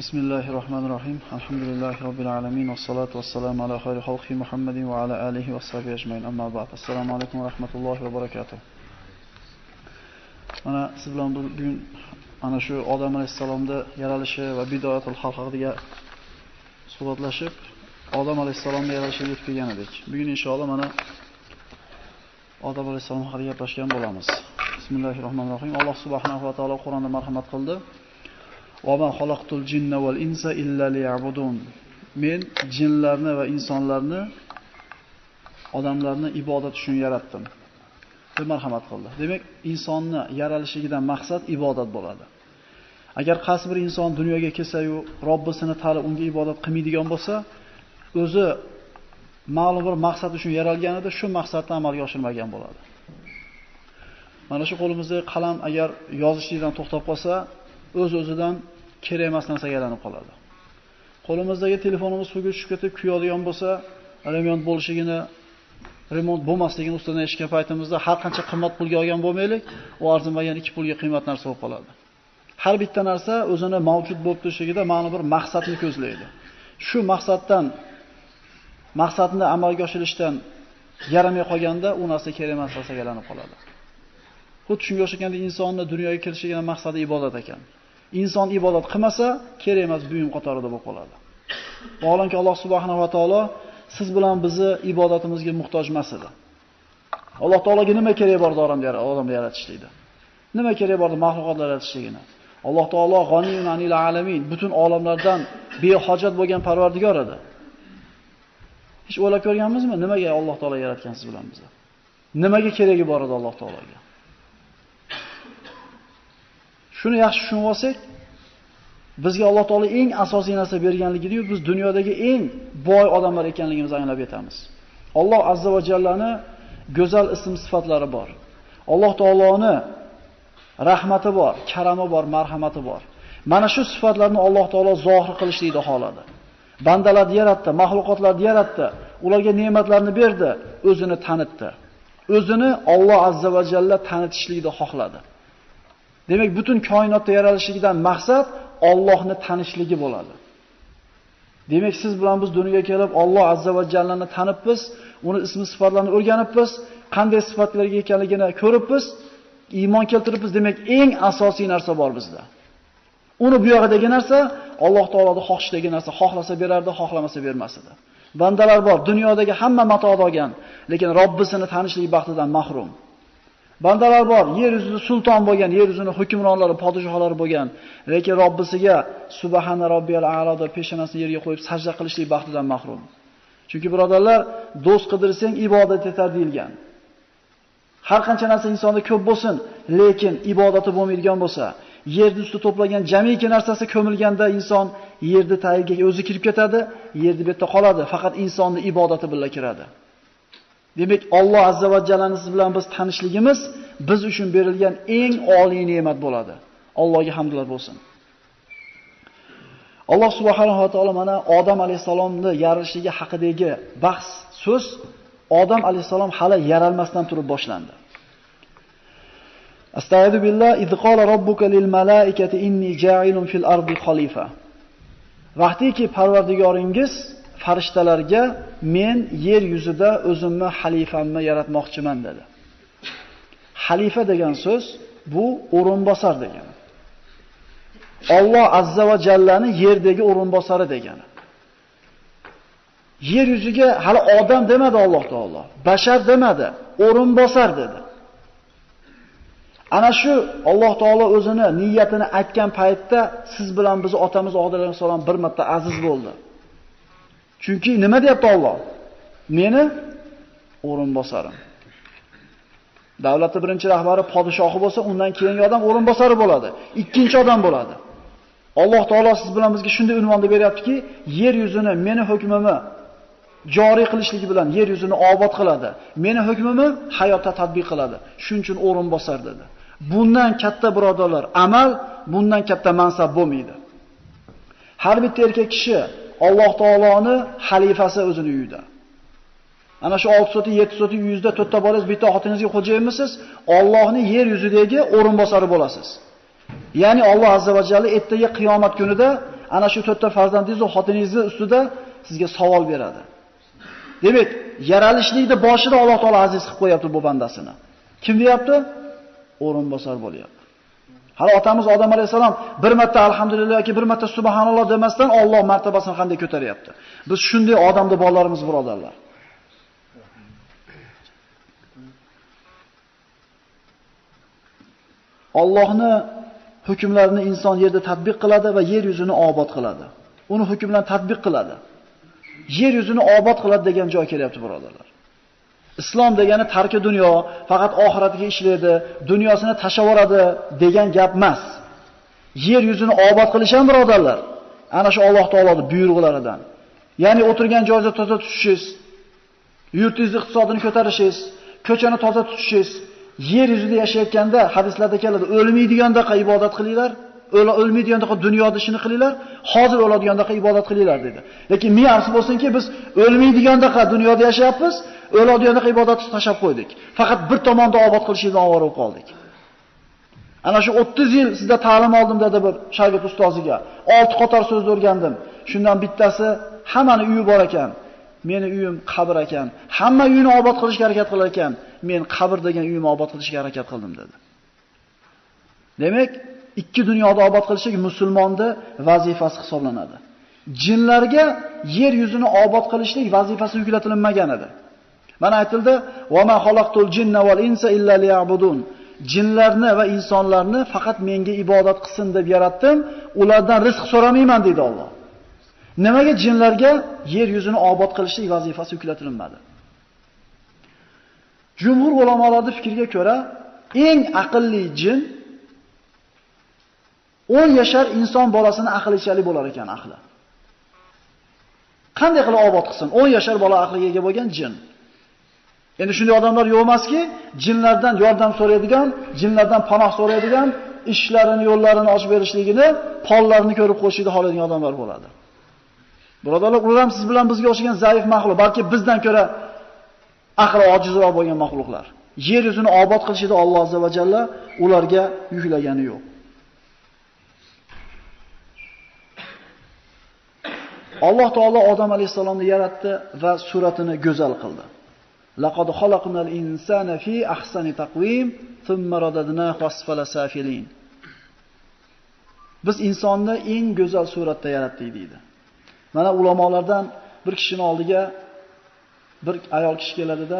بسم الله الرحمن الرحيم الحمد لله رب العالمين والصلاة والسلام على خير خلق محمد وعلى آله وصحبه أجمعين أما بعد السلام عليكم ورحمة الله وبركاته mana siz bilan bugun ana shu odam alayhissalomni yaralishi va bidoyatul xalq haqida suhbatlashib odam alayhissalomni yaralishiga yetib kelgan edik bugun inshaalloh mana odam alayhissalom haqida gaplashgan bo'lamiz bismillahir rohmanir rohim alloh subhanahu va taolo qur'onda marhamat qildi وَمَا خَلَقْتُ الْجِنَّ وَالْإِنسَ إِلَّا لِيَعْبُدُونَ Men jinlarni va insonlarni odamlarni ibodat uchun yaratdim. deb marhamat qildi. Demak, insonni yaralishigidan maqsad ibodat bo'ladi. Agar qaysi bir inson dunyoga kelsa-yu, Robbisini tanib unga ibodat qilmaydigan bo'lsa, o'zi ma'lum bir maqsad uchun yaralganida shu maqsadni amalga oshirmagan bo'ladi. Mana shu qo'limizdagi qalam agar yozishlikdan to'xtab qolsa, o'z-o'zidan kerak emas narsaga aylanib qoladi. Qo'limizdagi telefonimiz suvga tushib ketib kuyadigan bo'lsa, remont bo'lishigini, remont bo'lmasligini ustidan eshitgan paytimizda har qancha qimmat pulga olgan bo'lmaylik, u arzimagan 2 pulga qiymat narsa bo'lib qoladi. Har bitta narsa o'zini mavjud bo'lib turishligida ma'lum bir maqsadni ko'zlaydi. Shu maqsaddan maqsadni amalga oshirishdan yaramay qolganda u narsa kerak emas narsaga aylanib qoladi. Xuddi shunga o'xshaganda insonni dunyoga kelishigining maqsadi ibodat ekan. Inson ibodat qilmasa, kerak emas buyum qatorida bo'lib qoladi. Vaholanki Alloh subhanahu va taolo siz bilan bizni ibodatimizga muhtoj emas edi. Alloh taologa nima kerak bor odamni yaratishlikda? Nima kerak bor mahluqotlar yaratishligini? Alloh taolo g'aniyun anil alamin, butun olamlardan behojat bo'lgan Parvardigor edi. Hech o'ylab ko'rganmizmi, nimaga Alloh taolo yaratgan siz bilan bizni? Nimaga keragi bor edi Alloh taologa? Shuni yaxshi tushunib olsak, bizga Alloh taolo eng asosiy narsa berganligini biz dunyodagi eng boy odamlar ekanligimizni anglab yetamiz. Alloh azza va jallani go'zal ism sifatlari bor. Alloh taoloni rahmati bor, karami bor, marhamati bor. Mana shu sifatlarni Alloh taolo zohir qilishlikni xohladi. Bandalarni yaratdi, maxluqotlarni yaratdi, ularga ne'matlarni berdi, o'zini tanitdi. O'zini Alloh azza va jalla tanitishlikni xohladi. Demak, butun koinotda yaralishligidan maqsad Allohni tanishligi bo'ladi. Demak, siz bilan biz dunyoga kelib Alloh azza va jallani tanibmiz, uni ismi sifatlarini o'rganibmiz, qanday sifatlarga ekanligini ko'ribmiz, iymon keltiribmiz. Demak, eng asosiy narsa bor bizda. Uni bu yog'idagi narsa Alloh taoloning xohishdagi narsa, xohlasa berardi, xohlamasa bermas edi. Bandalar bor, dunyodagi hamma mato olgan, lekin Robbisini tanishlik baxtidan mahrum. Bandalar bor, yer yuzida sulton bo'lgan, yer yuzini hukmronlari, podshohlari bo'lgan, lekin Robbisiga subhana robbiyal a'lo deb peshonasini yerga qo'yib sajda qilishlik baxtidan mahrum. Chunki birodarlar, do'st qidirsang ibodat etar deyilgan. Har qancha narsa insonda ko'p bo'lsin, lekin ibodati bo'lmaydigan bo'lsa, yerni ustida to'plagan jamiki narsasi ko'milganda inson yerni tagiga o'zi kirib ketadi, yerni betda qoladi, faqat insonni ibodati bilan kiradi. Demak, Alloh azza va jallani siz bilan biz tanishligimiz biz uchun berilgan eng oliy ne'mat bo'ladi. Allohga hamdlar bo'lsin. Alloh subhanahu va taolo mana Odam alayhisalomni yaralishligi haqidagi bahs, so'z Odam alayhisalom hali yaralmasdan turib boshlandi. Astagfiru billah id qala robbuka lil malaikati inni ja'ilun fil ardi khalifa. Vaqtiki Parvardigoringiz farishtalarga men yer yuzida o'zimni xalifamni yaratmoqchiman dedi. Xalifa degan so'z bu o'rinbosar degani. Alloh azza va jallani yerdagi o'rinbosari degani. Yer yuziga hali odam demadi Alloh taolo, bashar demadi, o'rinbosar dedi. Ana shu Alloh taolo o'zini niyatini aytgan paytda siz bilan biz otamiz Odil alayhisalom bir marta aziz bo'ldi. Chunki nima deyapti Alloh? Meni o'rinbosarim. Davlatni birinchi rahbari podshohi bo'lsa, undan keyingi odam o'rinbosari bo'ladi. Ikkinchi odam bo'ladi. Alloh taolo siz bilan bizga shunday unvonni beryaptiki, yer yuzini meni hukmimni joriy qilishligi bilan yer yuzini obod qiladi. Meni hukmimni hayotda tatbiq qiladi. Shuning uchun o'rinbosar dedi. Bundan katta birodarlar, amal bundan katta mansab bo'lmaydi. Har bitta erkak kishi Alloh taoloni xalifasi o'zini uyida. Ana shu 6 soti, 7 soti uyingizda to'rtta bolangiz bitta xotiningizga xo'jayinmisiz? Allohning yer yuzidagi o'rinbosari bo'lasiz. Ya'ni Alloh azza va jalla ertaga qiyomat kunida ana shu to'rtta farzandingiz va xotiningizni ustida sizga savol beradi. Demak, yaralishlikni boshida Alloh taolo aziz qilib qo'yapti bu bandasini. Kim deyapti? O'rinbosar bo'lyapti. Hali otamiz Odam alayhisalom bir marta alhamdulillah yoki bir marta subhanalloh demasdan Alloh martabasini qanday ko'taryapti. Biz shunday odamda bolalarimiz birodarlar. Allohni hukmlarini inson yerda tatbiq qiladi va yer yuzini obod qiladi. Uni hukmlarni tatbiq qiladi. Yer yuzini obod qiladi degan joy kelyapti birodarlar. Islom degani tarki dunyo, faqat oxiratiga ishlaydi, dunyosini tashavoradi degan gap emas. Yer yuzini obod qilish ham birodarlar. Ana shu Alloh taoloning buyruqlaridan. Ya'ni o'tirgan joyingizni toza tutishingiz, yurtingizni iqtisodini ko'tarishingiz, ko'chani toza tutishingiz, yer yuzida yashayotganda hadislarda keladi, o'lmaydigandaqa ibodat qilinglar, o'lmaydigandaqa dunyoda ishini qilinglar, hozir o'ladigandaqa ibodat qilinglar dedi. Lekin ming afsus bo'lsinki, biz o'lmaydigandaqa dunyoda yashayapmiz, o'ladigandaqa ibodatni tashlab qo'ydik. Faqat bir tomonda obod qilishimizni ovora bo'lib qoldik. Ana shu 30 yil sizda ta'lim oldim dedi bir shogird ustoziga. 6 qator so'z o'rgandim. Shundan bittasi hammani uyi bor ekan. Meni uyim qabr ekan. Hamma uyini obod qilishga harakat qilar ekan. Men qabr degan uyimni obod qilishga harakat qildim dedi. Demak, ikki dunyoda obod qilishlik musulmonni vazifasi hisoblanadi. Jinlarga yer yuzini obod qilishlik vazifasi yuklatilmagan edi. Mana aytildi: "Va ma xalaqtul jinna val insa illa liya'budun." Jinlarni va insonlarni faqat menga ibodat qilsin deb yaratdim, ulardan rizq so'ramayman dedi Alloh. Nimaga jinlarga yer yuzini obod qilishlik vazifasi yuklatilmadi? Jumhur ulamolarning fikriga ko'ra, eng aqlli jin 10 yashar inson bolasini aqlichalik bo'lar ekan aqli. Qanday qilib obod qilsin? 10 yashar bola aqliga ega bo'lgan jin. Endi shunday odamlar yo'q emaski, jinlardan yordam so'raydigan, jinlardan panoh so'raydigan, ishlarini, yo'llarini ochib berishligini, pollarini ko'rib qo'shishni xohlaydigan odamlar bo'ladi. Birodarlar, ular ham siz bilan bizga o'xshagan zaif mahluq, balki bizdan ko'ra aqli ojizroq bo'lgan mahluqlar. Yer yuzini obod qilishida Alloh azza va jalla ularga yuklagani yo'q. Alloh taolo Odam alayhisalomni yaratdi va suratini go'zal qildi. Laqad xalaqnal insana fi ahsani taqvim, thumma radadnahu asfala safilin. Biz insonni eng go'zal suratda yaratdik deydi. Mana ulamolardan bir kishining oldiga bir ayol kishi keladida,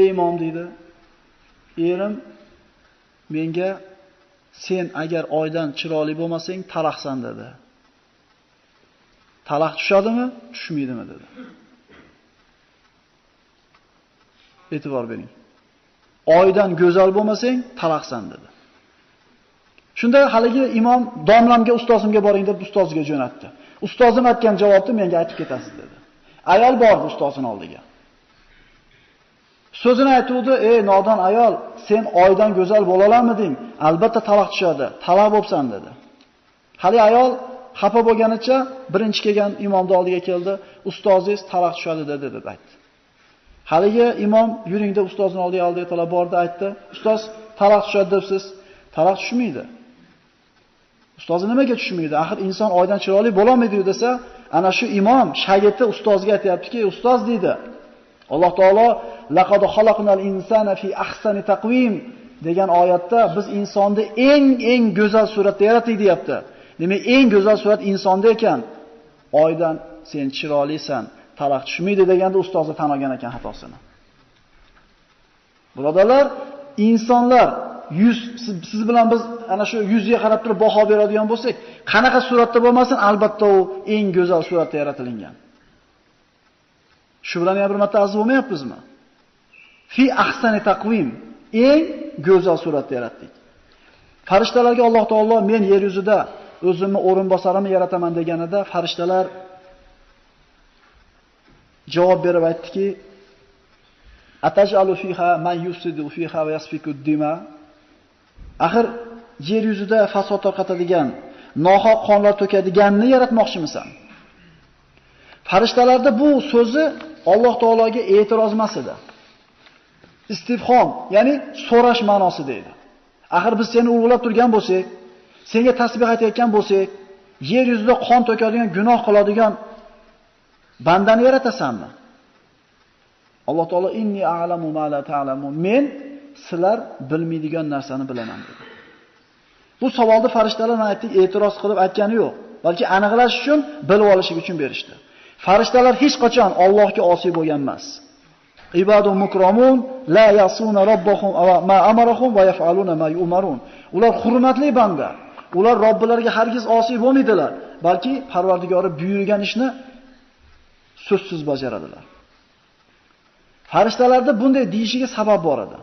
"Ey imom" deydi. "Erim menga sen agar oydan chiroyli bo'lmasang, taraxsan" dedi. Talaq tushadimi, tushmaydimi dedi. E'tibor bering. Oydan go'zal bo'lmasang, talaqsan dedi. Shunda haligi imom domlamga, ustozimga boring deb ustoziga jo'natdi. Ustozim aytgan javobni menga aytib ketasiz dedi. Ayol bordi ustozini oldiga. So'zini aytuvdi, "Ey nodon ayol, sen oydan go'zal bo'la olamiding? Albatta taloq tushadi. Talaq bo'lsan" dedi. Hali ayol xafa bo'lganicha birinchi kelgan imomni oldiga keldi. "Ustozingiz taloq tushadi" dedi deb aytdi. Haligi imom yuringda ustozining oldiga oldi talab bordi, aytdi. "Ustoz taloq tushadi debsiz." Taloq tushmaydi. Ustozi nimaga tushmaydi? Axir inson oydan chiroyli bo'la olmaydi desa, ana shu imom shagirdi ustozga aytayaptiki, ustoz deydi. Alloh taolo laqad xalaqnal insana fi ahsani taqvim degan oyatda biz insonni eng eng go'zal suratda yaratdik deyapti. Demak, eng go'zal surat insonda ekan. Oydan sen chiroylisan, taraq tushmaydi deganda ustozi tan olgan ekan xatosini. Birodarlar, insonlar yuz siz bilan biz ana shu yuzga qarab turib baho beradigan bo'lsak, qanaqa suratda bo'lmasin, albatta u eng go'zal suratda yaratilingan. Shu bilan yana bir marta aziz bo'lmayapmizmi? Fi ahsani taqvim, eng go'zal suratda yaratdik. Farishtalarga Alloh taolo men yer yuzida o'zimni o'rinbosarimni yarataman deganida farishtalar javob berib aytdiki: Ataj'alu fiha man yufsidu fiha va yasfiku dima Axir yer yuzida fasod tarqatadigan, nohaq qonlar to'kadiganni yaratmoqchimisan? Farishtalarda bu so'zi Alloh taologa e'tiroz emas edi. Istifhom, ya'ni so'rash ma'nosida edi. Axir biz seni ulug'lab turgan bo'lsak, senga tasbih aytayotgan bo'lsak, yer yuzida qon to'kadigan, gunoh qiladigan bandani yaratasanmi? Alloh taolo inni a'lamu ma la ta'lamun. Men sizlar bilmaydigan narsani bilaman dedi. Bu savolni farishtalar mana aytdik, e'tiroz qilib aytgani yo'q, balki aniqlash uchun, bilib olish uchun berishdi. Farishtalar hech qachon Allohga osiy bo'lgan emas. Ibadu mukromun la yasuna robbahum ma amarahum va yaf'aluna ma yu'marun. Ular hurmatli banda. Ular Robbilariga hargiz osiy bo'lmaydilar, balki Parvardigori buyurgan ishni so'zsiz bajaradilar. Farishtalarda bunday deyishiga sabab bor edi.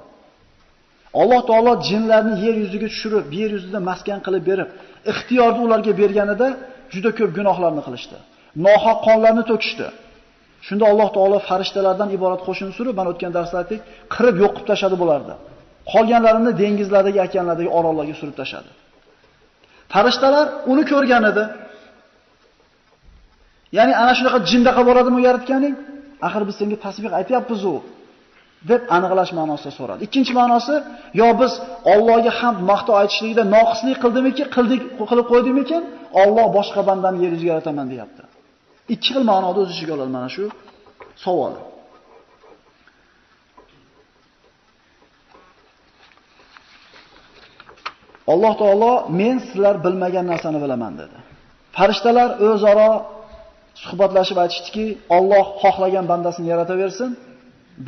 Alloh taolo jinlarni yer yuziga tushirib, yer yuzida maskan qilib berib, ixtiyorni ularga berganida juda ko'p gunohlarni qilishdi. Nohaq qonlarni to'kishdi. Shunda Alloh taolo farishtalardan iborat qo'shin surib, mana o'tgan darsda aytdik, qirib yo'qib tashadi bularni. Qolganlarini dengizlardagi, okeanlardagi orollarga surib tashadi. Farishtalar uni ko'rgan edi. Ya'ni ana shunaqa jindaqa bo'ladimi yaratganing? Axir biz senga tasbih aytyapmiz-ku. deb aniqlash ma'nosida so'radi. Ikkinchi ma'nosi, yo biz Allohga hamd maqto aytishlikda noqislik qildimiki, qildik, qilib qo'ydimikin, Alloh boshqa bandani yer yuziga yarataman deyapti. Ikki xil ma'noda o'z ichiga oladi mana shu savol. Alloh taolo men sizlar bilmagan narsani bilaman dedi. Farishtalar o'zaro suhbatlashib aytishdiki, Alloh xohlagan bandasini yarataversin.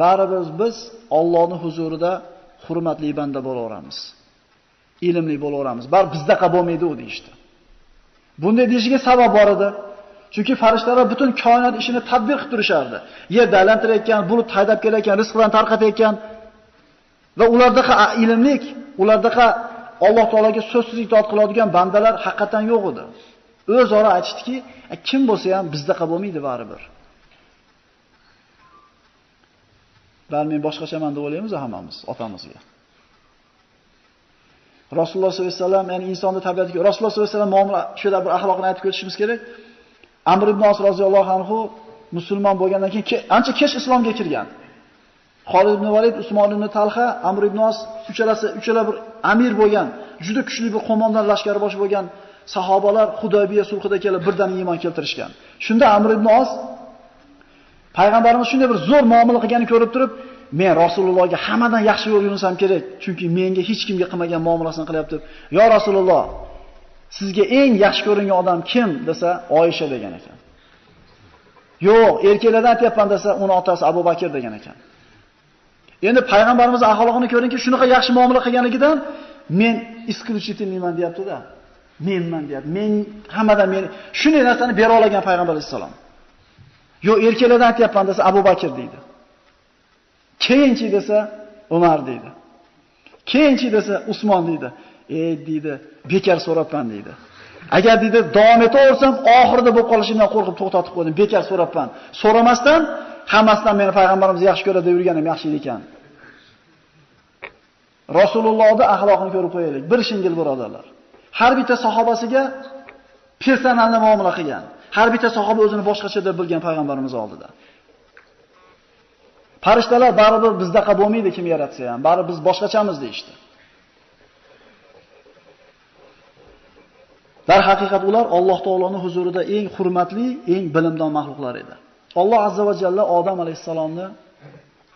baribir biz Allohning huzurida hurmatli banda bo'laveramiz. Ilmli bo'laveramiz. Bar bizdaqa bo'lmaydi u deyshti. Bunday deyishiga sabab bor edi. Chunki farishtalar butun koinot ishini tadbir qilib turishardi. Yerda aylantirayotgan, bulut haydab kelayotgan, rizq bilan tarqatayotgan va ulardaqa ilmlik, ulardaqa Alloh taolaga so'zsiz itoat qiladigan bandalar haqiqatan yo'q edi. O'zaro aytishdiki, kim bo'lsa ham bizdaqa bo'lmaydi baribir. Bal men boshqachaman deb o'ylaymiz hammamiz otamizga. Rasululloh sollallohu alayhi vasallam, ya'ni insonning tabiatiga Rasululloh sollallohu alayhi vasallam muomala shunday bir axloqni aytib o'tishimiz kerak. Amr ibn Os roziyallohu anhu musulmon bo'lgandan keyin ancha kech islomga kirgan. Xolid ibn Valid, Usmon ibn Talha, Amr ibn Os uchalasi uchala bir amir bo'lgan, juda kuchli bir qo'mondon lashkari bosh bo'lgan sahobalar Hudoybiya sulhida kelib birdan iymon keltirishgan. Shunda Amr ibn Os Payg'ambarimiz shunday bir zo'r muomala qilganini ko'rib turib, men Rasulullohga hammadan yaxshi yo'l yurinsam kerak, chunki menga hech kimga qilmagan muomalasini qilyapti. Yo Rasululloh, sizga eng yaxshi ko'ringan odam kim desa, Oyisha degan ekan. Yo'q, erkaklardan aytyapman desa, uni otasi Abu Bakr degan ekan. Endi payg'ambarimiz axloqini ko'ringki, shunaqa yaxshi muomala qilganligidan men исключительныйman deyapti-da. Menman deyapti. Men hammadan men shunday narsani bera olgan payg'ambar sollallohu alayhi Yo erkaklardan aytyapman desa Abu Bakr deydi. Keyinchi desa Umar deydi. Keyinchi desa Usmon deydi. Ey deydi, bekar so'rabman deydi. Agar deydi davom etaversam, oxirida bo'lib qolishimdan qo'rqib to'xtatib qo'ydim. Bekar so'rabman. So'ramasdan hammasidan meni payg'ambarimiz yaxshi ko'radi deb yurganim yaxshi ekan. Rasulullohning axloqini ko'rib qo'yaylik. Bir shingil birodarlar. Har bitta sahobasiga personalni muomala qilgan. Har bitta sahoba o'zini boshqacha deb bilgan payg'ambarimiz oldida. Farishtalar baribir bizdaqa bo'lmaydi kim yaratsa ham, baribir biz boshqachamiz deyshti. Dar haqiqat ular Alloh taoloning huzurida eng hurmatli, eng bilimdon maxluqlar edi. Alloh azza va jalla Odam alayhisalomni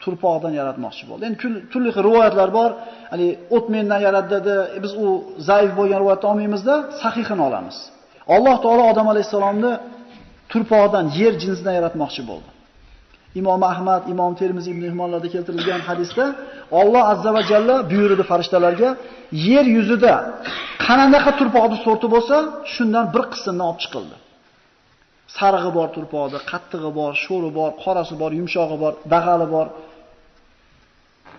turpoqdan yaratmoqchi bo'ldi. Endi turli xil rivoyatlar bor. Hali o't mendan yaratdi dedi. E, biz u zaif bo'lgan rivoyatni olmaymizda, sahihini olamiz. Alloh taolo Odam alayhisalomni turpoqdan, yer jinsidan yaratmoqchi bo'ldi. Imom Ahmad, Imom Termiziy ibn Himmonlarda keltirilgan hadisda Alloh azza va jalla buyurdi farishtalarga, yer yuzida qanaqa turpoqni sorti bo'lsa, shundan bir qismini olib chiqildi. Sarig'i bor turpog'i, qattig'i bor, sho'ri bor, qorasi bor, yumshog'i bor, dag'ali bor.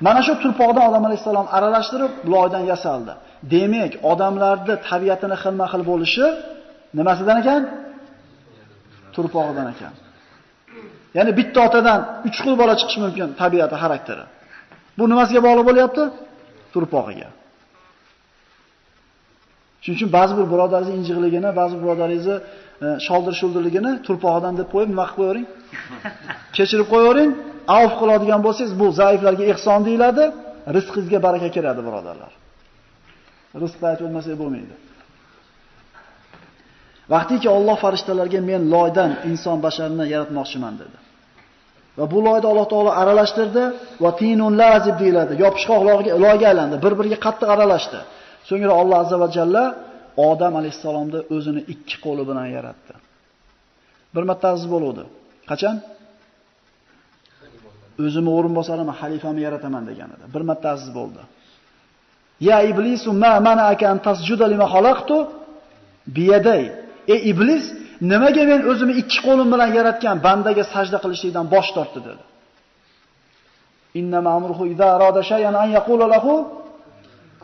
Mana shu turpoqdan odam alayhisalom aralashtirib loydan yasaldi. Demak, odamlarning tabiatini xilma-xil bo'lishi nimasidan ekan? Turpog'idan ekan. Ya'ni bitta otadan 3 xil bola chiqish mumkin tabiati, xarakteri. Bu nimasiga bog'liq bo'lyapti? Turpog'iga. Shuning uchun ba'zi bir birodaringiz injiqligini, ba'zi birodaringizni e, sholdir-shuldirligini turpog'idan deb qo'yib, nima qilib qo'yavering? Kechirib qo'yavering. Avf qiladigan bo'lsangiz, bu zaiflarga ihson deyiladi, rizqingizga baraka kiradi, birodarlar. Rizqni aytib o'tmasak bo'lmaydi. Vaqtiki Alloh farishtalarga men loydan inson basharini yaratmoqchiman dedi. Va bu loyda Alloh taolo aralashtirdi va tinun lazib deyiladi. Yopishqoq loyga aylandi, bir-biriga qattiq aralashdi. So'ngra Alloh azza va jalla Odam alayhisalomni o'zini ikki qo'li bilan yaratdi. Bir marta aziz bo'ldi. Qachon? O'zimni o'rinbosarimni, xalifamni yarataman deganida. Bir marta aziz bo'ldi. Ya iblisu ma mana'aka an tasjuda lima xalaqtu biyaday. Ey iblis, nimaga men o'zimni ikki qo'lim bilan yaratgan bandaga sajda qilishlikdan bosh tortdi dedi. Inna ma'mruhu idza arada shay'an an yaqula lahu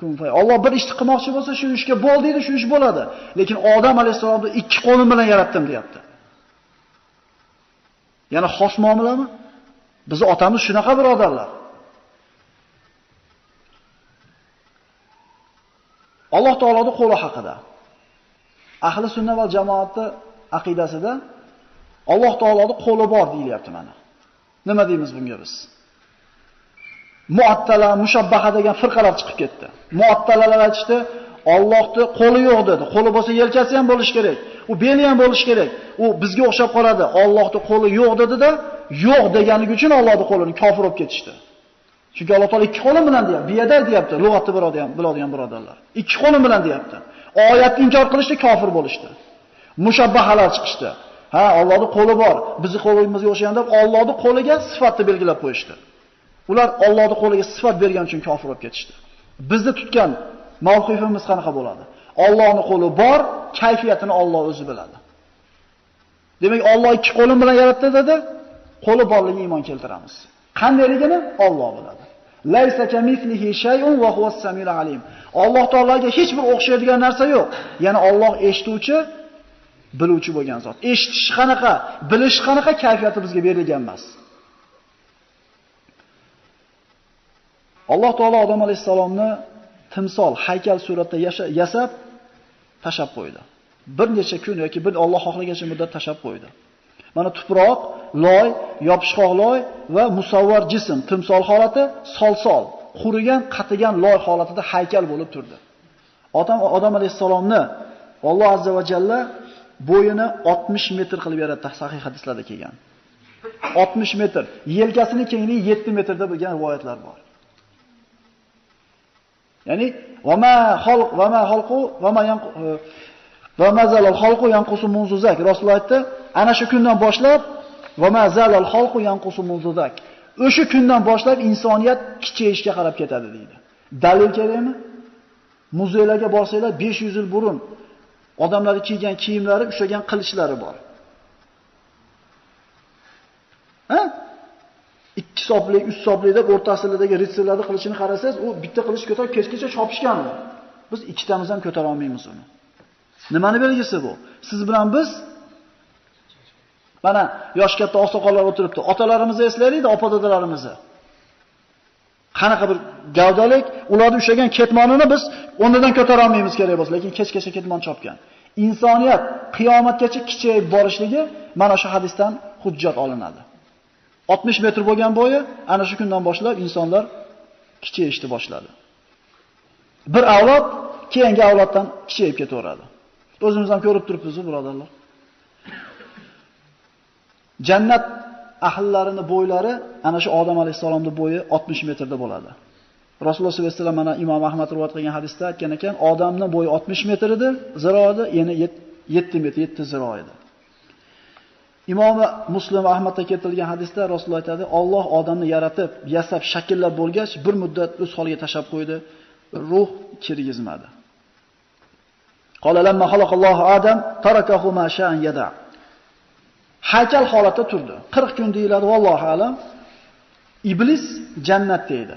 kun. Alloh bir ishni qilmoqchi bo'lsa, shu ishga bo'l deydi, shu ish bo'ladi. Lekin Odam alayhisolamni ikki qo'lim bilan yaratdim, deyapti. Yana xos muomalami? Bizi otamiz shunaqa birodarlar. Alloh taoloning qo'li haqida. Ahli sunna va jamoatni aqidasida Alloh taoloning qo'li bor deyilyapti mana. Nima deymiz bunga biz? Muattala, mushabbaha degan firqalar chiqib ketdi. Muattalalar aytishdi, Allohning qo'li yo'q dedi. Qo'li bo'lsa yelkasi ham bo'lishi kerak. U beli ham bo'lishi kerak. U bizga o'xshab qoladi. Allohning qo'li yo'q dedi-da, yo'q deganligi uchun Allohning qo'lini kofir olib ketishdi. Chunki Alloh taolo ikki qo'lim bilan deyapti. Biyada deyapti, lug'atni biladigan, biladigan birodarlar. Ikki qo'lim bilan deyapti. Oyatni inkor qilishdi, kofir bo'lishdi. Mushabbahalar chiqishdi. Ha, Allohning qo'li bor. Bizni qo'limizga o'xshaganda Allohning qo'liga sifatni belgilab qo'yishdi. Ular Allohning qo'liga sifat bergan uchun kofir bo'lib ketishdi. Bizni tutgan mavqifimiz qanaqa bo'ladi? Allohning qo'li bor, kayfiyatini Alloh o'zi biladi. Demak, Alloh ikki qo'lim bilan yaratdi dedi, qo'li borligini iymon keltiramiz. Qandayligini Alloh biladi. Laysa kamithlihi shay'un va huwas samiul alim. Alloh taolaga hech bir o'xshaydigan narsa yo'q. Ya'ni Alloh eshituvchi, biluvchi bo'lgan zot. Eshitish qanaqa, bilish qanaqa kayfiyati bizga berilgan emas. Alloh taolo odam alayhisalomni timsol, haykal suratda yasab tashab qo'ydi. Bir necha kun yoki bir Alloh xohlagancha muddat tashab qo'ydi. Mana tuproq, loy, yopishqoq loy va musavvar jism, timsol holati solsol, qurigan, qatigan loy holatida haykal bo'lib turdi. Odam odam alayhisalomni Alloh azza va jalla bo'yini 60 metr qilib yaratdi, sahih hadislarda kelgan. 60 metr, yelkasini kengligi 7 metrda bo'lgan rivoyatlar bor. Ya'ni va ma xalq va ma xalqu va ma yanqu va xalqu yanqusu munzuzak. Rasululloh aytdi, ana shu kundan boshlab va mazalal xalqu yanqusu munzuzak. O'sha kundan boshlab insoniyat kichayishga qarab ketadi deydi. Dalil kerakmi? Muzeylarga borsanglar 500 yil burun odamlar kiygan kiyimlari, ushlagan qilichlari bor. Ha? Ikki sopli, uch sopli deb o'rtasidagi ritsarlarni qilichini qarasangiz, u bitta qilich ko'tarib kechgacha chopishganmi? Biz ikkitamiz ham ko'tara olmaymiz uni. Nimani belgisi bu? Siz bilan biz mana yosh katta oqsoqollar o'tiribdi. Otalarimizni eslaylik, opa dadalarimizni. Qanaqa bir gavdalik, ularni ushlagan ketmonini biz o'rnidan ko'tara olmaymiz kerak bo'lsa, lekin kechgacha ketmon chopgan. Insoniyat qiyomatgacha kichayib borishligi mana shu hadisdan hujjat olinadi. 60 metr bo'lgan bo'yi ana shu kundan boshlab insonlar kichayishni boshladi. Bir avlod keyingi avloddan kichayib ketaveradi. O'zimiz ham ko'rib turibmiz, birodarlar. Jannat ahllarini bo'ylari ana shu Odam alayhisolamning bo'yi 60 metrda bo'ladi. Rasululloh sollallohu alayhi vasallam mana Imom Ahmad rivoyat qilgan hadisda aytgan ekan, odamning bo'yi 60 metr edi, ziro edi, yana 7 metr, 7 ziro edi. Imom Muslim Ahmadda keltirilgan hadisda Rasululloh aytadi, Alloh odamni yaratib, yasab, shakllab bo'lgach, bir muddat o'z holiga tashab qo'ydi, ruh kirgizmadi. Qala lamma xalaqallohu Adam tarakahu ma sha'an yada. Haykal holatda turdi. 40 kun deyiladi, vallohu alam. Iblis jannatda edi.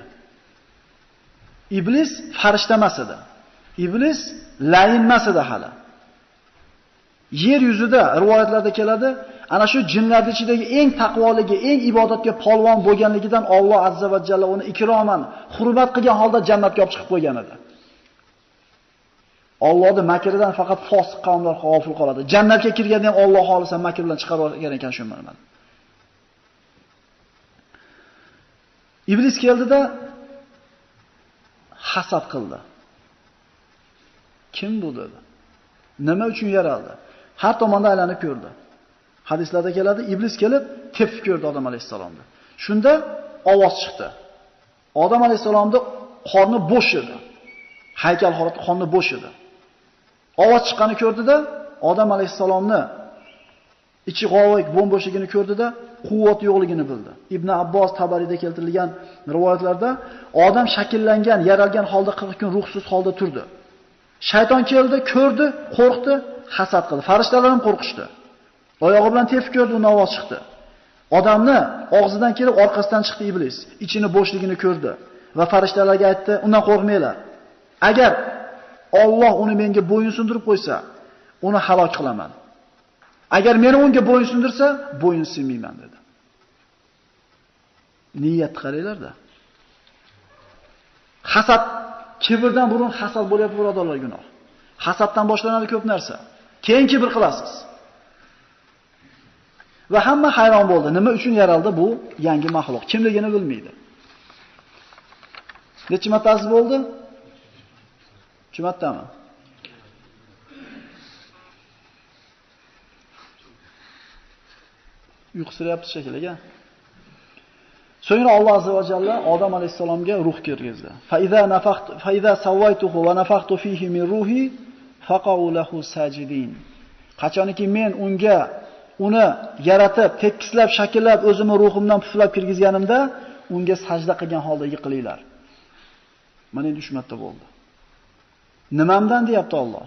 Iblis farishta emas edi. Iblis layin emas edi hali. Yer yuzida rivoyatlarda keladi, ana shu jinlarni ichidagi eng taqvoligi, eng ibodatga polvon bo'lganligidan Alloh azza va jalla uni ikroman, hurmat qilgan holda jannatga olib chiqib qo'ygan edi. Allohning makridan faqat fosiq qavmlar g'ofil qoladi. Jannatga kirganda ham Alloh xolisa makr bilan chiqarib olgan ekan shu mana. Iblis keldida hasad qildi. Kim bu dedi? Nima uchun yaraldi? Har tomonda aylanib ko'rdi. Hadislarda keladi, iblis kelib tepib ko'rdi odam alayhissalomni. Shunda ovoz chiqdi. Odam alayhissalomni qorni bo'sh edi. Haykal holati qorni bo'sh edi. Ovoz chiqqani ko'rdida, odam alayhissalomni ichi g'ovak bo'mbo'shligini ko'rdida, quvvat yo'qligini bildi. Ibn Abbos Tabariyda keltirilgan rivoyatlarda odam shakllangan, yaralgan holda 40 kun ruhsiz holda turdi. Shayton keldi, ko'rdi, qo'rqdi, hasad qildi. Farishtalar ham qo'rqishdi. Oyog'i bilan tepib ko'rdi, uni ovoz chiqdi. Odamni og'zidan kelib orqasidan chiqdi iblis. Ichini bo'shligini ko'rdi va farishtalarga aytdi, undan qo'rqmanglar. Agar Alloh uni menga bo'yin sundirib qo'ysa, uni halok qilaman. Agar meni unga bo'yin sundirsa, bo'yin sinmayman dedi. Niyat qaranglarda. Hasad kibrdan burun hasad bo'lyapti birodarlar gunoh. Hasaddan boshlanadi ko'p narsa. Keyin kibr qilasiz. Va hamma hayron bo'ldi. Nima uchun yaraldi bu yangi mahluq? Kimligini bilmaydi. Necha martasi bo'ldi? Uch martami? Uyqusiryapti shekilli So'ngra Alloh azza va jalla Odam alayhisalomga ruh kirgizdi. Fa iza nafaqtu fa iza sawaytuhu va nafaqtu fihi min ruhi faqau lahu sajidin. Qachoniki men unga uni yaratib, tekislab, shakllab, o'zimni ruhimdan puflab kirgizganimda, unga sajda qilgan holda yiqilinglar. Mana endi marta bo'ldi. Nimamdan deyapti Alloh?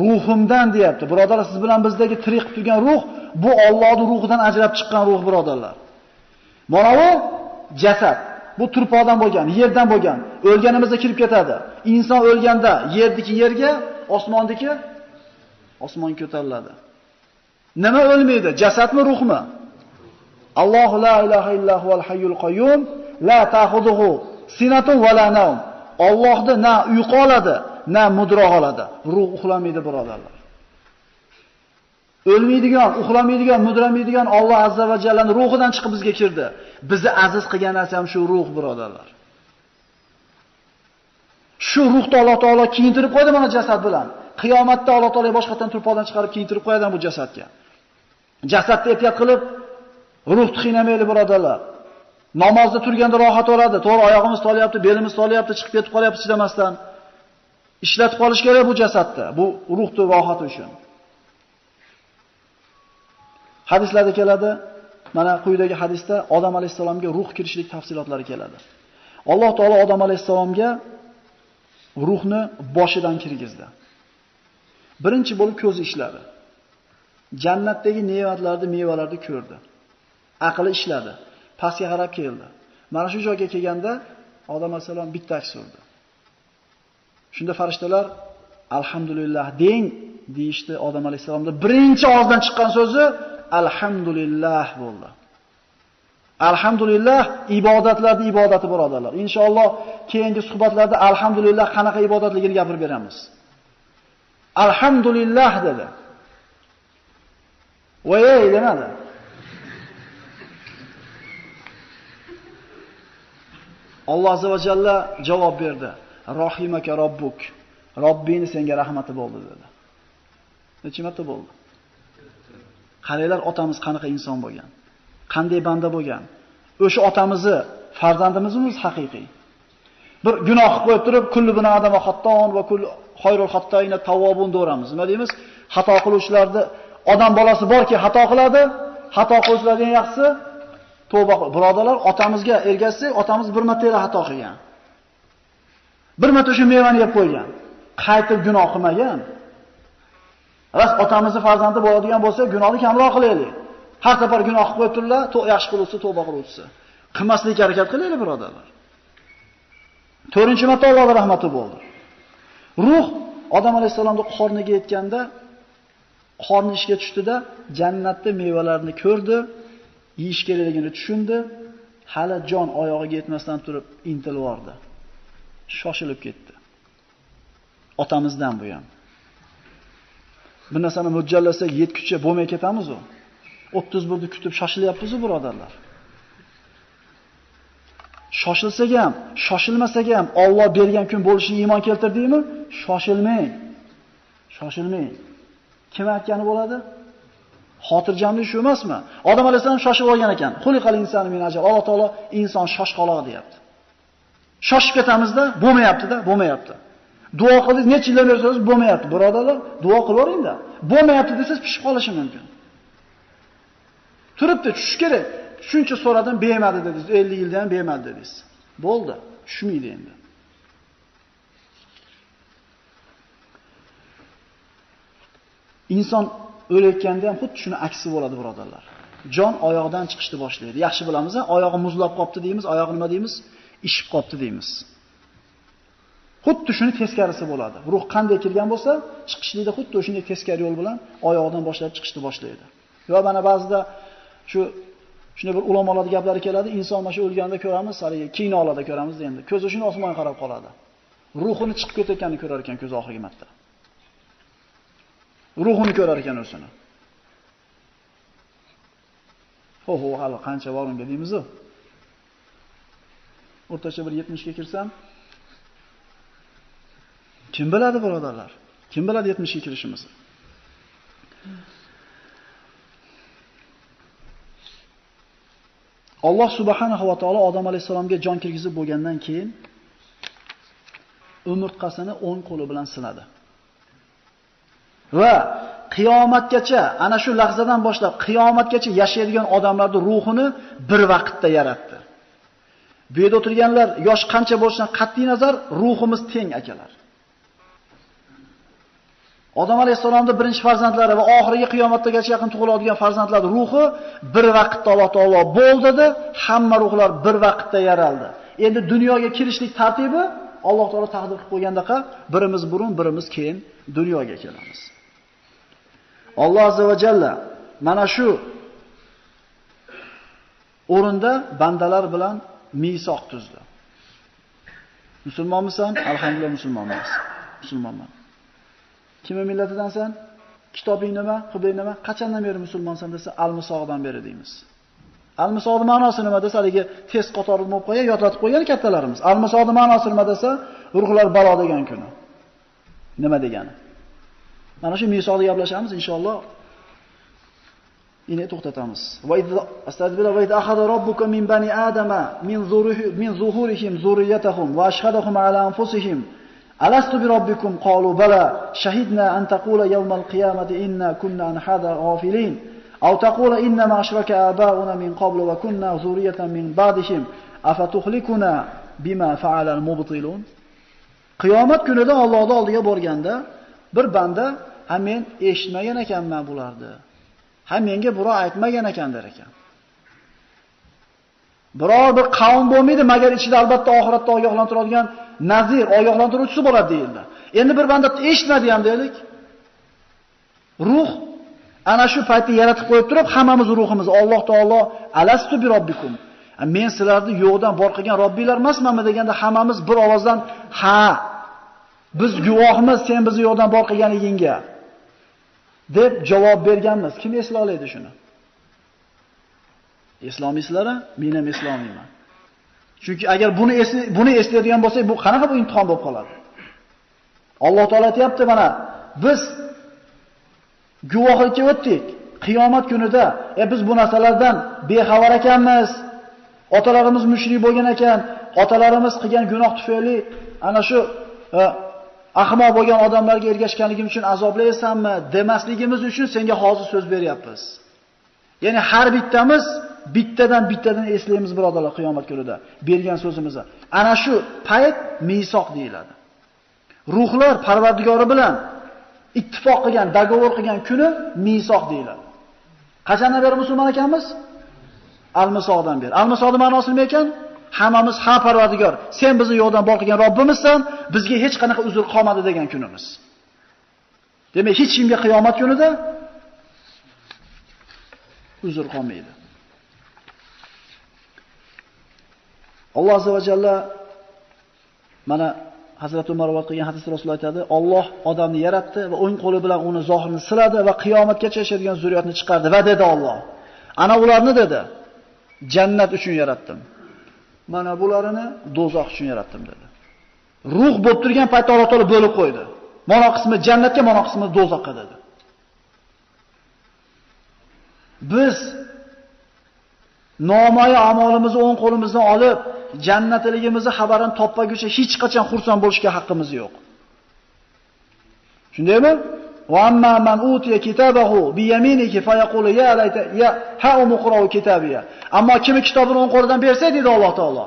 Ruhimdan deyapti. Birodarlar, siz bilan bizdagi tirik turgan ruh bu Allohning ruhidan ajrab chiqqan ruh, birodarlar. Mana bu jasad. Bu turpoqdan bo'lgan, yerdan bo'lgan. O'lganimizda kirib ketadi. Inson o'lganda yerdiki yerga, osmondiki osmonga ko'tariladi. Nima o'lmaydi? Jasadmi, ruhmi? Alloh la ilaha illa huval hayyul qayyum la ta'khudhuhu sinatun va la nawm. Allohni na uyqu oladi, na mudro oladi. Ruh uxlamaydi, birodarlar. O'lmaydigan, uxlamaydigan, mudramaydigan Alloh azza va jallaning ruhidan chiqib bizga kirdi. Bizni aziz qilgan narsa ham shu ruh, birodarlar. Shu ruhni Alloh taolo kiyintirib qo'ydi mana jasad bilan. Qiyomatda Alloh taolo boshqatdan turpoqdan chiqarib kiyintirib qo'yadi bu jasadga. Jasadni ehtiyot qilib, ruhni qiynamaylik birodarlar. Namozda turganda rohat oladi. To'g'ri oyog'imiz tolyapti, belimiz tolyapti, chiqib ketib qolyapti chidamasdan. Ishlatib qolish kerak bu jasadni, bu ruhni rohati uchun. Hadislarda keladi, mana quyidagi hadisda Odam alayhisalomga ruh kirishlik tafsilotlari keladi. Alloh taolo Odam alayhisalomga ruhni boshidan kirgizdi. Birinchi bo'lib ko'zi ishladi. Jannatdagi ne'matlarni, mevalarni ko'rdi. Aqli ishladi. Pastga qarab keldi. Mana shu joyga kelganda Odam alayhisalom bitta surdi. Shunda farishtalar alhamdulillah deng deyishdi Odam alayhisalomda birinchi og'izdan chiqqan so'zi alhamdulillah bo'ldi. Alhamdulillah ibodatlarning ibodati birodarlar. Inshaalloh keyingi suhbatlarda alhamdulillah qanaqa ibodatligini gapirib beramiz. Alhamdulillah dedi. Voyey demadi. Alloh azza va jalla javob berdi. Rohimaka robbuk. Robbini senga rahmati bo'ldi dedi. Necha marta bo'ldi? Qaranglar otamiz qanaqa inson bo'lgan. Qanday banda bo'lgan. O'sha otamizni farzandimizmiz haqiqiy? Bir gunoh qilib qo'yib turib, kullu bina adama xatton va kul xoyrul xattoina tawwabun do'ramiz. Nima deymiz? Xato qiluvchilarni odam bolasi borki, xato qiladi. Xato qiluvchilardan yaxshisi tavba qil. Birodarlar, otamizga ergashsak, otamiz bir marta xato qilgan. Bir marta shu mevani yeb qo'ygan. Qaytib gunoh qilmagan. Ras otamizni farzandi bo'ladigan bo'lsa, gunohni kamroq qilaylik. Har safar gunoh qilib qo'yib turlar, yaxshi qiluvchisi, tavba qiluvchisi. Qilmaslikka harakat qilaylik, birodarlar. To'rtinchi marta Allohning rahmati bo'ldi. Ruh odam alayhisolamning qorniga yetganda qorni ishga tushdida jannatda mevalarni ko'rdi, yeyish kerakligini tushundi, hali jon oyog'iga yetmasdan turib intilib bordi. Shoshilib ketdi. Otamizdan bu ham. Bir narsani mo'ljallasak yetguncha bo'lmay ketamiz u. 31 ni kutib shoshilyapmiz-ku, birodarlar. Shoshilsak ham, shoshilmasak ham Alloh bergan kun bo'lishiga iymon keltirdingmi? Shoshilmang. Shoshilmang. Kim aytgani bo'ladi? Xotirjamlik shu emasmi? Odam alayhisalom shoshib olgan ekan. Xuliqal insonu min ajal. Alloh taolo inson shoshqaloq deyapti. Shoshib ketamizda, bo'lmayapti-da, bo'lmayapti. Duo qildik, necha yillar so'z bo'lmayapti. Birodarlar, duo qilaveringda. Bo'lmayapti desangiz pishib qolishi mumkin. Turibdi, tushish kerak. Shuncha so'radim, bermadi dedingiz. 50 yildan ham bermadi dedingiz. Bo'ldi, tushmaydi endi. Inson o'layotganda ham xuddi shuni aksi bo'ladi, birodarlar. Jon oyoqdan chiqishni boshlaydi. Yaxshi bilamiz, oyog'i muzlab qopti deymiz, oyog'i nima deymiz? Ishib qopti deymiz. Xuddi shuni teskarisi bo'ladi. Ruh qanday kirgan bo'lsa, chiqishlikda xuddi o'shunday teskari yo'l bilan oyoqdan boshlab chiqishni boshlaydi. Va mana ba'zida shu shunday bir ulamolar gaplari keladi, inson mana shu o'lganda ko'ramiz, haligi kinolarda ko'ramiz endi. Ko'zi shuni osmonga qarab qoladi. Ruhini chiqib ketayotganini ko'rar ekan ko'z oxirgi marta. Ruhini ko'rar ekan o'zini. Ho, ho, hali qancha bor unga deymiz-ku. O'rtacha bir 70 ga kirsam, kim biladi birodarlar? Kim biladi 70 ga kirishimizni? Alloh subhanahu va taolo Odam alayhisalomga jon kirgizib bo'lgandan keyin umurtqasini o'ng qo'li bilan sinadi. Va qiyomatgacha ana shu lahzadan boshlab qiyomatgacha yashaydigan odamlarning ruhini bir vaqtda yaratdi. Bu yerda o'tirganlar yosh qancha bo'lishidan qat'iy nazar ruhimiz teng akalar. Odam alayhisolamning birinchi farzandlari va oxirgi qiyomatgacha yaqin tug'iladigan farzandlar ruhi bir vaqtda Alloh taolo bo'ldidi, hamma ruhlar bir vaqtda yaraldi. Endi dunyoga kirishlik tartibi Alloh taolo taqdir qilib qo'ygandaqa birimiz burun, birimiz keyin dunyoga kelamiz. Alloh azza va jalla mana shu o'rinda bandalar bilan misoq tuzdi. Musulmonmisan? Alhamdulillah musulmonman. Musulmonman. Kimning millatidansan? Kitobing nima? Qibling nima? Qachondan beri musulmonsan desa, al-misoqdan beri deymiz. Al-misoqning ma'nosi nima desa, haligi tez qatorida bo'lib qo'ygan, yodlatib qo'ygan kattalarimiz. Al-misoqning ma'nosi nima desa, ruhlar balo degan kuni. Nima degani? Mana shu misolda gaplashamiz inshaalloh. Ini to'xtatamiz. Va astagfirullah va idza akhadha robbuka min bani adama min zurihi min zuhurihim zurriyatahum va ashhadahum ala anfusihim. Alastu bi robbikum? Qalu bala shahidna an taqula yawmal qiyamati inna kunna an hada ghafilin. Aw taqula inna ma ashraka abauna min qablu wa kunna zurriyatan min ba'dihim. Afatuhlikuna bima fa'ala al-mubtilun? Qiyomat kunida Allohning oldiga borganda bir banda Ha men eshitmagan ekanman bularni. Ha menga birov aytmagan ekan der ekan. Biror bir qavm bo'lmaydi, magar ichida albatta oxiratda ogohlantiradigan nazir, ogohlantiruvchisi bo'ladi deyildi. Endi bir banda eshitmadi ham deylik. Ruh ana shu paytda yaratib qo'yib turib, hammamiz ruhimiz Alloh taolo alastu bi robbikum. Men sizlarni yo'qdan bor qilgan Robbinglar emasmanmi deganda hammamiz bir ovozdan ha biz guvohmiz sen bizni yo'qdan bor qilganligingga. Deb javob berganmiz. Kim eslay oladi shuni? Islomiysizlar-a? Men ham islomiyman. Chunki agar buni esli, buni eslaydigan bo'lsak, bu qanaqa bu imtihon bo'lib qoladi? Alloh taolo aytayapti mana, biz guvohlikka o'tdik. Qiyomat kunida, e biz bu narsalardan bexabar ekanmiz. Otalarimiz mushrik bo'lgan ekan, otalarimiz qilgan gunoh tufayli ana shu e, ahmoq bo'lgan odamlarga ergashganligim uchun azoblaysanmi demasligimiz uchun senga hozir so'z beryapmiz. Ya'ni har bittamiz bittadan bittadan eslaymiz birodarlar qiyomat kunida bergan so'zimizni. Ana shu payt misoq deyiladi. Ruhlar Parvardigori bilan ittifoq qilgan, dogovor qilgan kuni misoq deyiladi. Qachondan beri musulmon ekanmiz? Al-Misoqdan beri. Al-Misoqning ma'nosi nima ekan? Hammamiz ha Parvardigor, sen bizni yo'qdan bor qilgan Robbimizsan, bizga hech qanaqa uzr qolmadi degan kunimiz. Demak, hech kimga qiyomat kunida uzr qolmaydi. Alloh azza va jalla mana Hazrat Umar rivoyat qilgan hadisda Rasululloh aytadi, Alloh odamni yaratdi va o'ng qo'li bilan uni zohirini siladi va qiyomatgacha yashaydigan zurriyatni chiqardi va dedi Alloh. Ana ularni dedi, jannat uchun yaratdim. Mana bularini dozoq uchun yaratdim dedi. Ruh bo'lib turgan paytda Alloh taolo bo'lib qo'ydi. mano qismi jannatga, mano qismi dozoqqa dedi. Biz nomoya amolimizni o'ng qo'limizdan olib, jannatligimizni xabarini topmaguncha hech qachon xursand bo'lishga haqqimiz yo'q. Shundaymi? وأما من man كتابه بيمينه فيقول يا fa يا ya layta ya أما umqra'u kitabiya. Ammo kim kitobini o'ng qo'lidan bersa dedi Alloh taolo.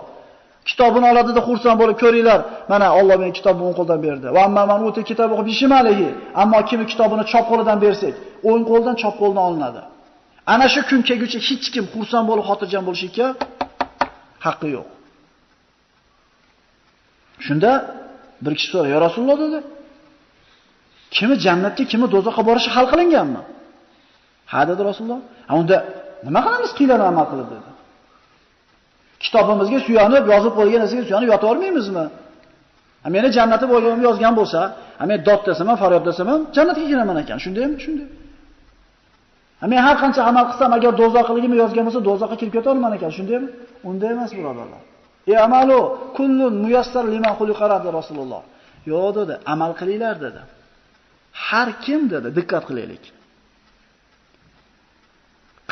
Kitobini oladida xursand bo'lib ko'ringlar. Mana Alloh menga kitobni o'ng qo'ldan berdi. Va amma man kitob o'qib bi shimalihi. Ammo kim kitobini chop qo'lidan bersak, o'ng qo'ldan chop qo'ldan olinadi. Ana shu kun kelguncha hech kim xursand bo'lib xotirjam bo'lishga haqqi yo'q. Shunda bir kishi so'radi, "Ya Rasululloh" dedi. Kimi jannatga, kimi do'zaxga borishi hal qilinganmi? Ha dedi Rasululloh. Ha unda nima qilamiz qiylan amal qilib dedi. Kitobimizga suyanib, yozib qo'ygan narsaga suyanib yota olmaymizmi? Ha meni jannati bo'lganimni yozgan bo'lsa, ha men dod desam ham, faryod desam ham jannatga kiraman ekan. Shundaymi? Shunday. Ha men har qancha amal qilsam, agar do'zaxligimni yozgan bo'lsa, do'zaxga kirib keta olman ekan. Shundaymi? Unday emas, birodarlar. amalu kullun muyassar liman xuliqa Rasululloh. Yo'q dedi, amal qilinglar dedi. Har kim dedi, diqqat qilaylik.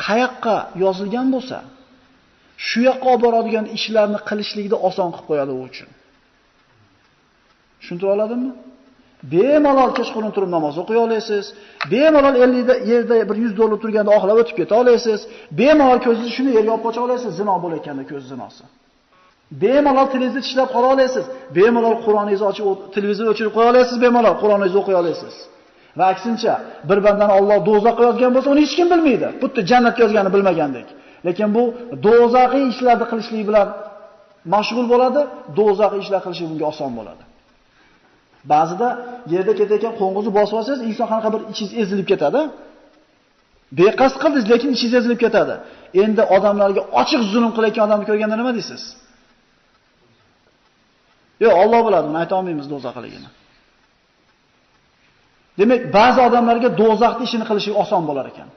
Qayoqqa yozilgan bo'lsa, shu yoqqa olib boradigan ishlarni qilishlikni oson qilib qo'yadi u uchun. Tushuntira oladimmi? Bemalol kechqurun turib namoz o'qiy olasiz. Bemalol 50 yerda bir 100 dollar turganda oxlab o'tib keta olasiz. Bemalol ko'zingizni shuni yerga olib qocha olasiz, zino bo'layotganda ko'z zinosi. Bemalol televizor ishlab qola olasiz. Bemalol Qur'oningizni ochib televizor o'chirib qo'ya olasiz, bemalol Qur'oningizni o'qiy olasiz. Va aksincha, bir bandani Alloh do'zaxga yozgan bo'lsa, uni hech kim bilmaydi. Xuddi jannatga yozganini bilmagandek. Lekin bu do'zaxiy ishlarni qilishlik bilan mashg'ul bo'ladi, do'zaxiy ishlar qilishlik bunga oson bo'ladi. Ba'zida yerda ketayotgan qo'ng'izni bosib olsangiz, inson qanaqa bir ichingiz ezilib ketadi. Beqasd qildingiz, lekin ichingiz ezilib ketadi. Endi odamlarga ochiq zulm qilayotgan odamni ko'rganda nima deysiz? Yo'q, Alloh biladi, buni ayta olmaymiz do'zaxligini. Demak, ba'zi odamlarga do'zaxni ishini qilishi oson bo'lar ekan.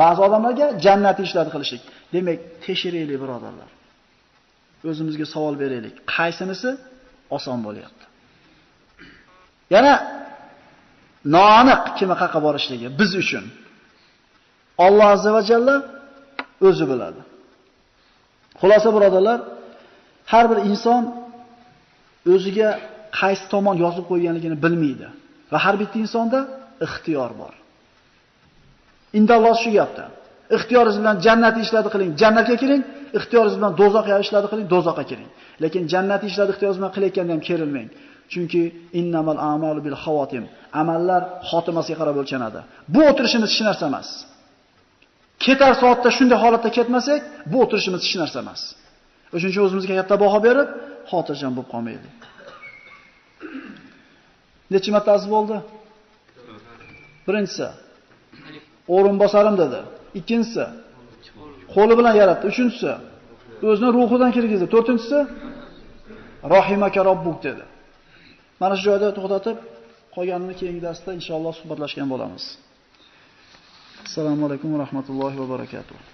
Ba'zi odamlarga jannatni ishlarni qilishlik. Demak, tekshiraylik birodarlar. O'zimizga savol beraylik. Qaysinisi oson bo'lyapti? Yana noaniq kimi qayerga borishligi biz uchun Alloh azza va jalla o'zi biladi. Xulosa birodarlar, har bir inson o'ziga qaysi tomon yozib qo'yganligini bilmaydi va har bitta insonda ixtiyor bor. Indalloh shu gapda. Ixtiyoringiz bilan jannat ishlarni qiling, jannatga kiring, ixtiyoringiz bilan do'zaxga ishlarni qiling, do'zaxga kiring. Lekin jannat ishlarni ixtiyoringiz bilan qilayotganda ham kerilmang. Chunki innamal a'malu bil xavotim. Amallar xotimasiga qarab o'lchanadi. Bu o'tirishimiz hech narsa emas. Ketar soatda shunday holatda ketmasak, bu o'tirishimiz hech narsa emas. O'shuning uchun o'zimizga katta baho berib, xotirjam bo'lib qolmaylik. Necha marta aziz bo'ldi? Birinchisi o'rin bosarim dedi. Ikkinchisi qo'li bilan yaratdi. Uchinchisi o'zini ruhidan kirgizdi. To'rtinchisi rohimaka robbuk dedi. Mana shu joyda to'xtatib, qolganini keyingi darsda inshaalloh suhbatlashgan bo'lamiz. Assalomu alaykum va rahmatullohi va barakatuh.